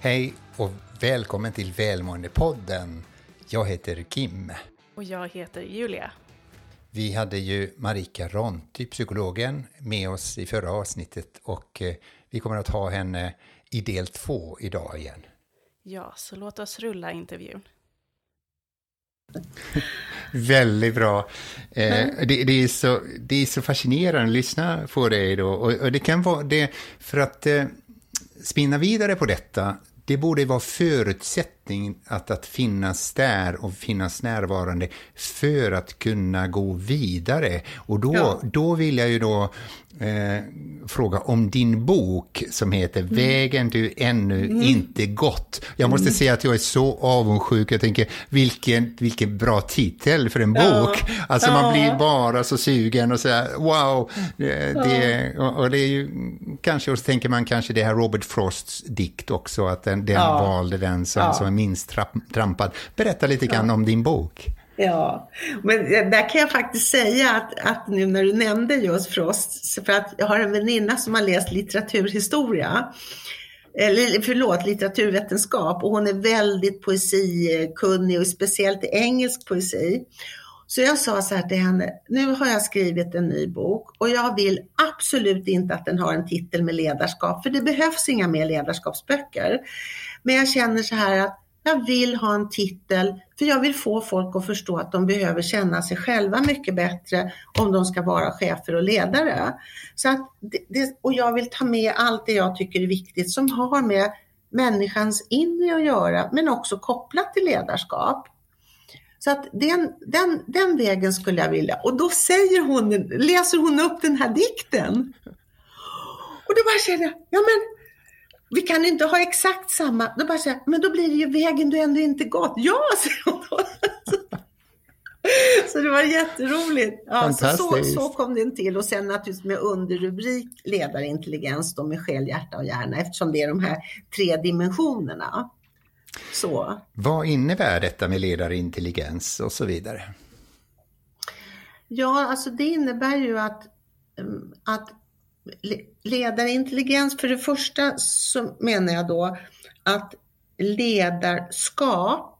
Hej och välkommen till Välmåendepodden. Jag heter Kim. Och jag heter Julia. Vi hade ju Marika Ronty, psykologen, med oss i förra avsnittet och eh, vi kommer att ha henne i del två idag igen. Ja, så låt oss rulla intervjun. Väldigt bra. Eh, det, det, är så, det är så fascinerande att lyssna på dig då. Och, och det kan vara det, för att eh, spinna vidare på detta, det borde vara förutsett förutsättning att, att finnas där och finnas närvarande för att kunna gå vidare. Och då, ja. då vill jag ju då eh, fråga om din bok som heter mm. Vägen du ännu mm. inte gått. Jag måste mm. säga att jag är så avundsjuk. Jag tänker, vilken, vilken bra titel för en ja. bok. Alltså ja. man blir bara så sugen och säger wow. Det, och det är ju kanske, och så tänker man kanske det här Robert Frosts dikt också, att den, den valde den som, som är minst trampad. Berätta lite grann om din bok. Ja, men där kan jag faktiskt säga att, att nu när du nämnde just Frost, för att jag har en väninna som har läst litteraturhistoria, eller förlåt, litteraturvetenskap och hon är väldigt poesikunnig och speciellt i engelsk poesi. Så jag sa så här till henne, nu har jag skrivit en ny bok och jag vill absolut inte att den har en titel med ledarskap, för det behövs inga mer ledarskapsböcker. Men jag känner så här att jag vill ha en titel för jag vill få folk att förstå att de behöver känna sig själva mycket bättre om de ska vara chefer och ledare. Så att det, och jag vill ta med allt det jag tycker är viktigt som har med människans inre att göra, men också kopplat till ledarskap. Så att den, den, den vägen skulle jag vilja. Och då säger hon, läser hon upp den här dikten. Och då bara känner jag, ja men vi kan inte ha exakt samma. Då bara säger men då blir det ju vägen du ändå inte gått. Ja, säger hon då. Så det var jätteroligt. Ja, så, så, så, kom den till och sen naturligtvis med underrubrik ledarintelligens då med själ, hjärta och hjärna eftersom det är de här tre dimensionerna. Så. Vad innebär detta med ledarintelligens och så vidare? Ja, alltså det innebär ju att, mm, att ledarintelligens, för det första så menar jag då att ledarskap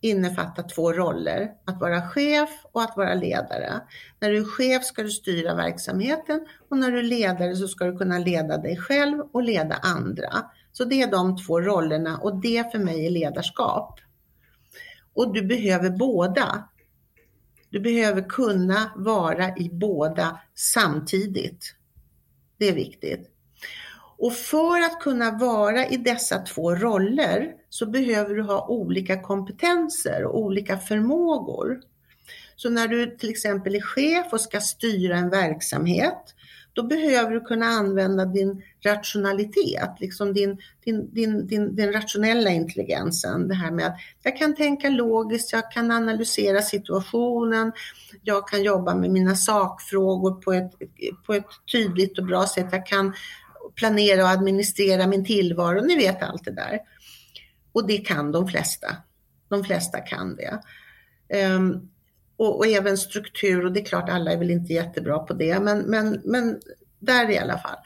innefattar två roller, att vara chef och att vara ledare. När du är chef ska du styra verksamheten och när du är ledare så ska du kunna leda dig själv och leda andra. Så det är de två rollerna och det för mig är ledarskap. Och du behöver båda. Du behöver kunna vara i båda samtidigt. Det är viktigt. Och för att kunna vara i dessa två roller så behöver du ha olika kompetenser och olika förmågor. Så när du till exempel är chef och ska styra en verksamhet, då behöver du kunna använda din rationalitet, liksom din, din, din, din, din rationella intelligensen. Det här med att jag kan tänka logiskt, jag kan analysera situationen, jag kan jobba med mina sakfrågor på ett, på ett tydligt och bra sätt. Jag kan planera och administrera min tillvaro. Ni vet allt det där. Och det kan de flesta. De flesta kan det. Um, och, och, även struktur och det är klart alla är väl inte jättebra på det men, men, men där i alla fall.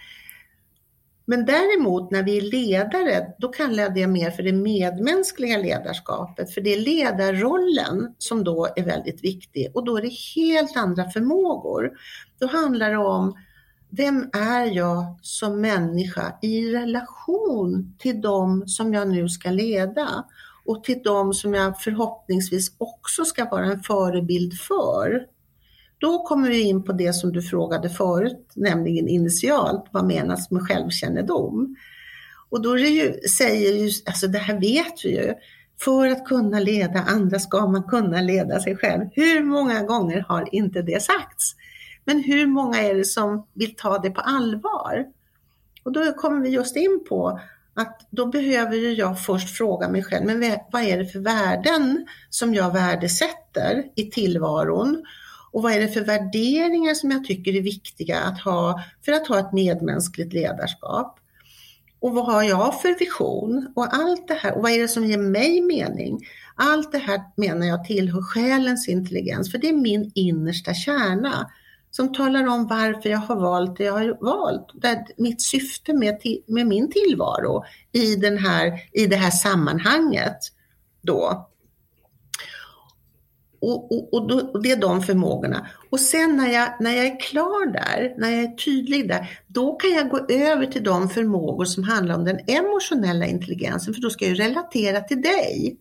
Men däremot när vi är ledare, då kallar jag det mer för det medmänskliga ledarskapet, för det är ledarrollen som då är väldigt viktig och då är det helt andra förmågor. Då handlar det om vem är jag som människa i relation till dem som jag nu ska leda och till dem som jag förhoppningsvis också ska vara en förebild för. Då kommer vi in på det som du frågade förut, nämligen initialt, vad menas med självkännedom? Och då är det ju, säger ju, alltså det här vet vi ju, för att kunna leda andra ska man kunna leda sig själv. Hur många gånger har inte det sagts? Men hur många är det som vill ta det på allvar? Och då kommer vi just in på att då behöver ju jag först fråga mig själv, men vad är det för värden som jag värdesätter i tillvaron? Och vad är det för värderingar som jag tycker är viktiga att ha för att ha ett medmänskligt ledarskap? Och vad har jag för vision? Och allt det här, och vad är det som ger mig mening? Allt det här menar jag tillhör själens intelligens, för det är min innersta kärna som talar om varför jag har valt det jag har valt. Där mitt syfte med, med min tillvaro i, den här, i det här sammanhanget. Då. Och, och, och, då, och, det är de förmågorna. Och sen när jag, när jag är klar där, när jag är tydlig där, då kan jag gå över till de förmågor som handlar om den emotionella intelligensen, för då ska jag relatera till dig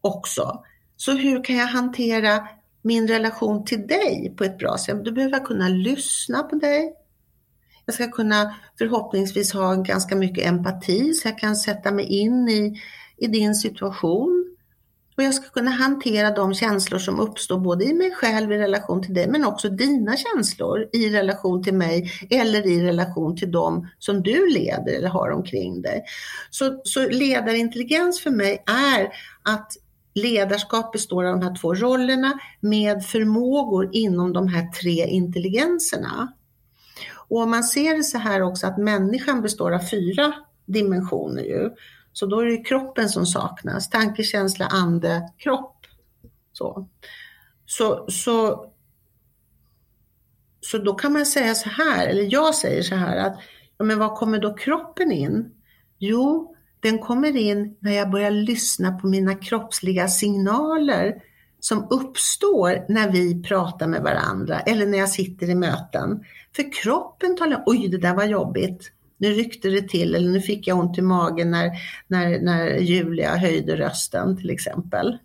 också. Så hur kan jag hantera min relation till dig på ett bra sätt? Då behöver jag kunna lyssna på dig. Jag ska kunna förhoppningsvis ha ganska mycket empati så jag kan sätta mig in i, i din situation. Och jag ska kunna hantera de känslor som uppstår både i mig själv i relation till dig men också dina känslor i relation till mig eller i relation till dem som du leder eller har omkring dig. Så, så ledarintelligens för mig är att ledarskap består av de här två rollerna med förmågor inom de här tre intelligenserna. Och om man ser det så här också att människan består av fyra dimensioner ju. Så då är det kroppen som saknas, tanke, känsla, ande, kropp. Så, så, så, så då kan man säga så här, eller jag säger så här att, ja, men var kommer då kroppen in? Jo, den kommer in när jag börjar lyssna på mina kroppsliga signaler som uppstår när vi pratar med varandra eller när jag sitter i möten. För kroppen talar, oj det där var jobbigt, nu ryckte det till eller nu fick jag ont i magen när, när, när Julia höjde rösten till exempel.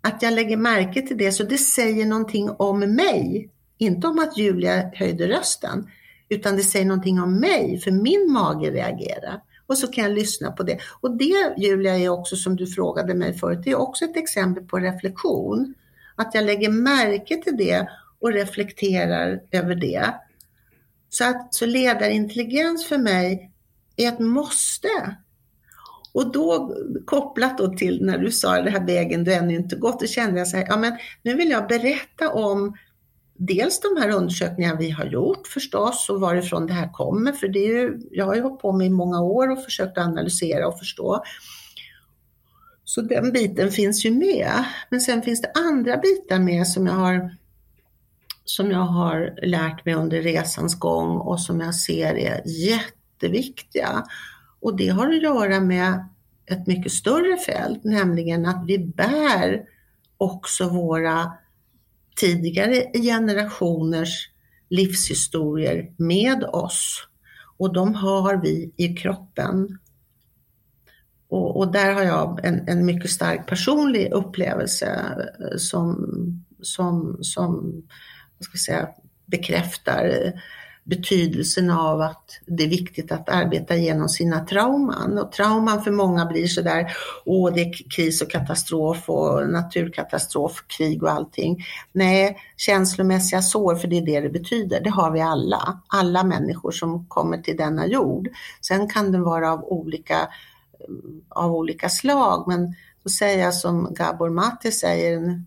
Att jag lägger märke till det, så det säger någonting om mig. Inte om att Julia höjde rösten, utan det säger någonting om mig, för min mage reagerar. Och så kan jag lyssna på det. Och det Julia är också som du frågade mig förut, det är också ett exempel på reflektion. Att jag lägger märke till det och reflekterar över det. Så, att, så ledarintelligens för mig är ett måste. Och då kopplat då till när du sa det här vägen du ännu inte gått, då kände jag så här, ja men nu vill jag berätta om dels de här undersökningarna vi har gjort förstås och varifrån det här kommer, för det är ju, jag har ju hållit på med i många år och försökt analysera och förstå. Så den biten finns ju med. Men sen finns det andra bitar med som jag har som jag har lärt mig under resans gång och som jag ser är jätteviktiga. Och det har att göra med ett mycket större fält, nämligen att vi bär också våra tidigare generationers livshistorier med oss. Och de har vi i kroppen. Och, och där har jag en, en, mycket stark personlig upplevelse eh, som, som, som ska säga, bekräftar betydelsen av att det är viktigt att arbeta igenom sina trauman. Och trauman för många blir sådär, åh det är kris och katastrof och naturkatastrof, krig och allting. Nej, känslomässiga sår, för det är det det betyder, det har vi alla. Alla människor som kommer till denna jord. Sen kan det vara av olika, av olika slag, men då säger jag som Gabor Mate säger,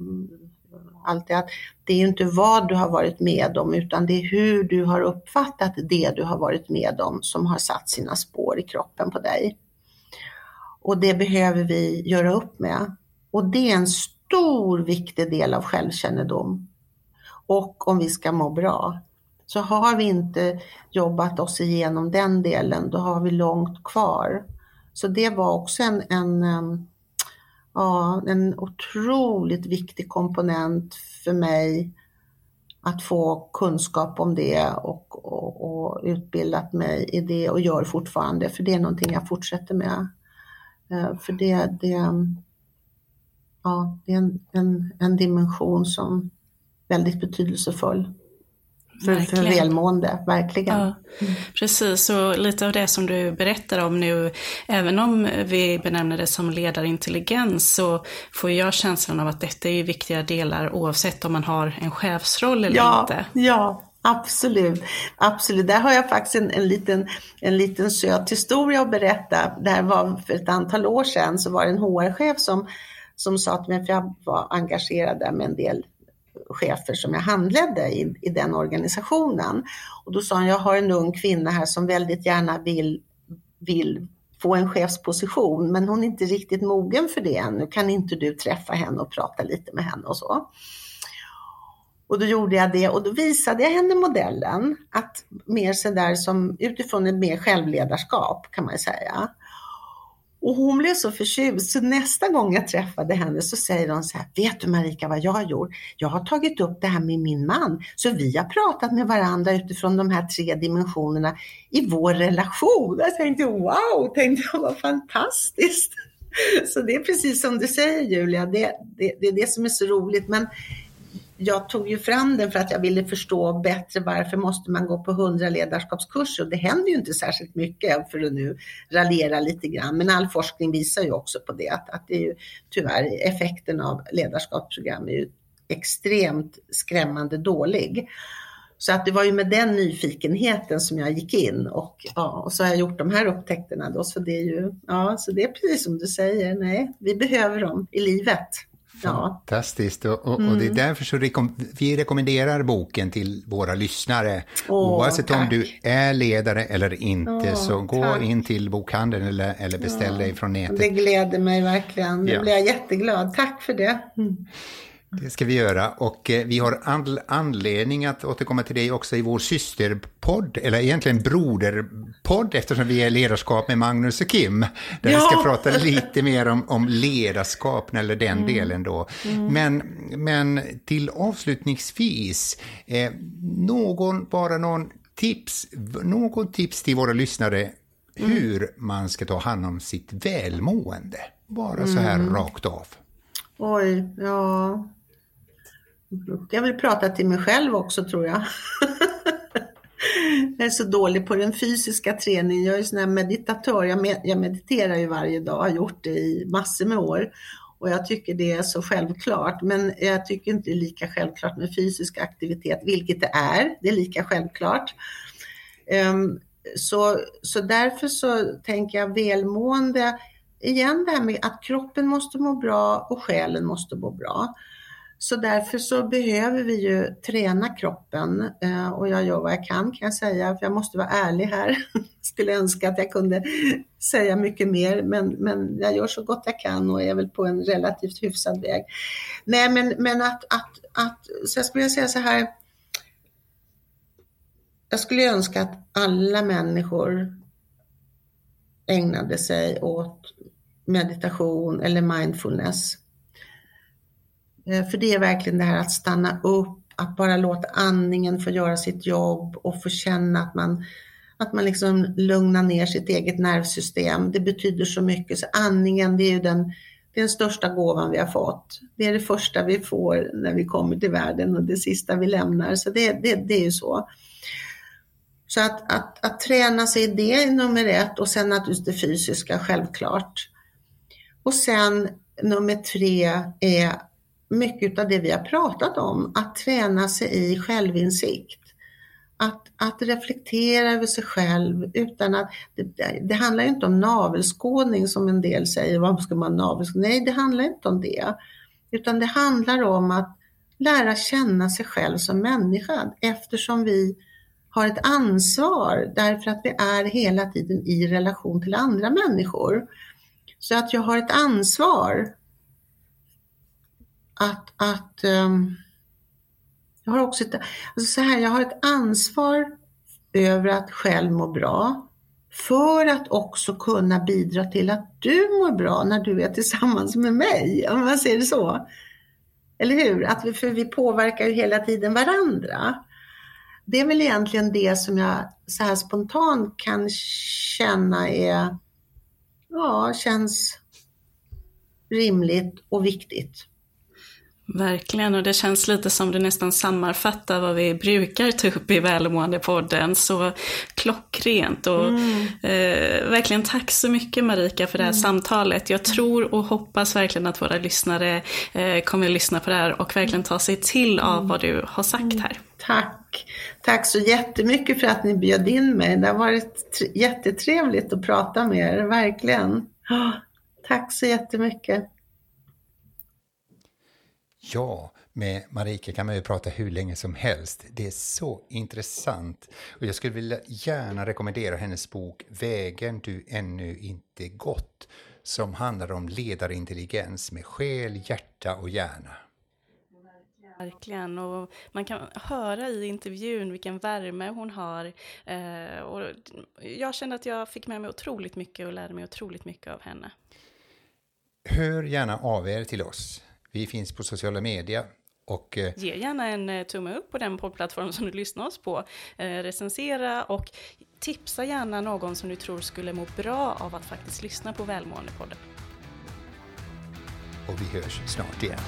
alltid att det är inte vad du har varit med om utan det är hur du har uppfattat det du har varit med om som har satt sina spår i kroppen på dig. Och det behöver vi göra upp med. Och det är en stor viktig del av självkännedom. Och om vi ska må bra. Så har vi inte jobbat oss igenom den delen, då har vi långt kvar. Så det var också en, en ehm, ja, en otroligt viktig komponent för mig att få kunskap om det och, och, och, utbildat mig i det och gör fortfarande, för det är någonting jag fortsätter med. Eh, för det, det, ja, det är en, en, en dimension som är väldigt betydelsefull för, välmående, verkligen. Ja, precis, och lite av det som du berättar om nu, även om vi benämner det som ledarintelligens så får jag känslan av att detta är viktiga delar oavsett om man har en chefsroll eller ja, inte. Ja, Absolut, absolut. Där har jag faktiskt en, en, liten, en liten söt historia att berätta. Det här var för ett antal år sedan, så var det en HR-chef som, som sa till mig, för jag var engagerad där med en del chefer som jag handledde i, i den organisationen. Och då sa han, jag har en ung kvinna här som väldigt gärna vill, vill få en chefsposition, men hon är inte riktigt mogen för det ännu. Kan inte du träffa henne och prata lite med henne och så? Och då gjorde jag det och då visade jag henne modellen, att mer sådär som utifrån ett mer självledarskap kan man säga. Och hon blev så förtjust, så nästa gång jag träffade henne så säger hon så här, vet du Marika vad jag har gjort? Jag har tagit upp det här med min man, så vi har pratat med varandra utifrån de här tre dimensionerna i vår relation. Jag tänkte wow, tänkte jag, vad fantastiskt. Så det är precis som du säger Julia, det, det, det är det som är så roligt. Men jag tog ju fram den för att jag ville förstå bättre varför måste man gå på hundra ledarskapskurser och det händer ju inte särskilt mycket för att nu raljera lite grann. Men all forskning visar ju också på det att, att det är ju tyvärr effekten av ledarskapsprogram är ju extremt skrämmande dålig. Så att det var ju med den nyfikenheten som jag gick in och, ja, och så har jag gjort de här upptäckterna då. Så det är ju, ja, så det är precis som du säger, nej, vi behöver dem i livet. Fantastiskt. Och, och, mm. och, det är mm. därför så rekom vi rekommenderar boken till våra lyssnare. Åh, Oavsett tack. om du är ledare eller inte, Åh, så gå tack. in till bokhandeln eller, eller beställ ja. dig från nätet. Det gläder mig verkligen. Nu ja. blir jag jätteglad. Tack för det. Mm. Det ska vi göra och eh, vi har anledning att återkomma till det också i vår systerpodd, eller egentligen broderpodd eftersom vi är ledarskap med Magnus och Kim. Där ja. vi ska prata lite mer om, om ledarskap, eller den mm. delen då. Mm. Men, men till avslutningsvis, eh, någon, bara någon tips, någon tips till våra lyssnare mm. hur man ska ta hand om sitt välmående. Bara så här mm. rakt av. Oj, ja. Jag vill prata till mig själv också tror jag. jag är så dålig på den fysiska träningen. Jag är sån här meditatör. Jag, med, jag mediterar ju varje dag, har gjort det i massor med år. Och jag tycker det är så självklart. Men jag tycker inte det är lika självklart med fysisk aktivitet, vilket det är. Det är lika självklart. Um, så, så därför så tänker jag välmående, igen det här med att kroppen måste må bra och själen måste må bra. Så därför så behöver vi ju träna kroppen eh, och jag gör vad jag kan kan jag säga, för jag måste vara ärlig här. Skulle önska att jag kunde säga mycket mer, men, men jag gör så gott jag kan och är väl på en relativt hyfsad väg. Nej, men, men att, att, att, så jag skulle säga så här. Jag skulle önska att alla människor ägnade sig åt meditation eller mindfulness Eh, för det är verkligen det här att stanna upp, att bara låta andningen få göra sitt jobb och få känna att man, att man liksom lugnar ner sitt eget nervsystem. Det betyder så mycket. Så andningen, det är ju den, det är den största gåvan vi har fått. Det är det första vi får när vi kommer till världen och det sista vi lämnar. Så det, det, det är ju så. Så att, att, att träna sig i det är nummer ett och sen naturligtvis det fysiska, självklart. Och sen nummer tre är mycket av det vi har pratat om, att träna sig i självinsikt. Att, att reflektera över sig själv utan att, det, det handlar inte om navelskådning som en del säger, vad ska man navelskåda? Nej, det handlar inte om det. Utan det handlar om att lära känna sig själv som människa eftersom vi har ett ansvar därför att vi är hela tiden i relation till andra människor. Så att jag har ett ansvar att, att um, jag har också ett, alltså så här, jag har ett ansvar över att själv må bra för att också kunna bidra till att du mår bra när du är tillsammans med mig, om man säger det så. Eller hur? Att vi, för vi påverkar ju hela tiden varandra. Det är väl egentligen det som jag så här spontant kan känna är, ja, känns rimligt och viktigt. Verkligen, och det känns lite som det nästan sammanfattar vad vi brukar ta upp i Välmående-podden. Så klockrent och mm. eh, verkligen tack så mycket Marika för det här mm. samtalet. Jag tror och hoppas verkligen att våra lyssnare eh, kommer att lyssna på det här och verkligen ta sig till av mm. vad du har sagt här. Tack! Tack så jättemycket för att ni bjöd in mig. Det har varit jättetrevligt att prata med er, verkligen. Tack så jättemycket. Ja, med Marika kan man ju prata hur länge som helst. Det är så intressant. Och jag skulle vilja gärna rekommendera hennes bok Vägen du ännu inte gått som handlar om ledarintelligens med själ, hjärta och hjärna. Verkligen, och man kan höra i intervjun vilken värme hon har. Eh, och jag kände att jag fick med mig otroligt mycket och lärde mig otroligt mycket av henne. Hör gärna av er till oss. Vi finns på sociala medier. Och, eh, Ge gärna en eh, tumme upp på den poddplattform som du lyssnar oss på. Eh, recensera och tipsa gärna någon som du tror skulle må bra av att faktiskt lyssna på Välmåendepodden. Och vi hörs snart igen.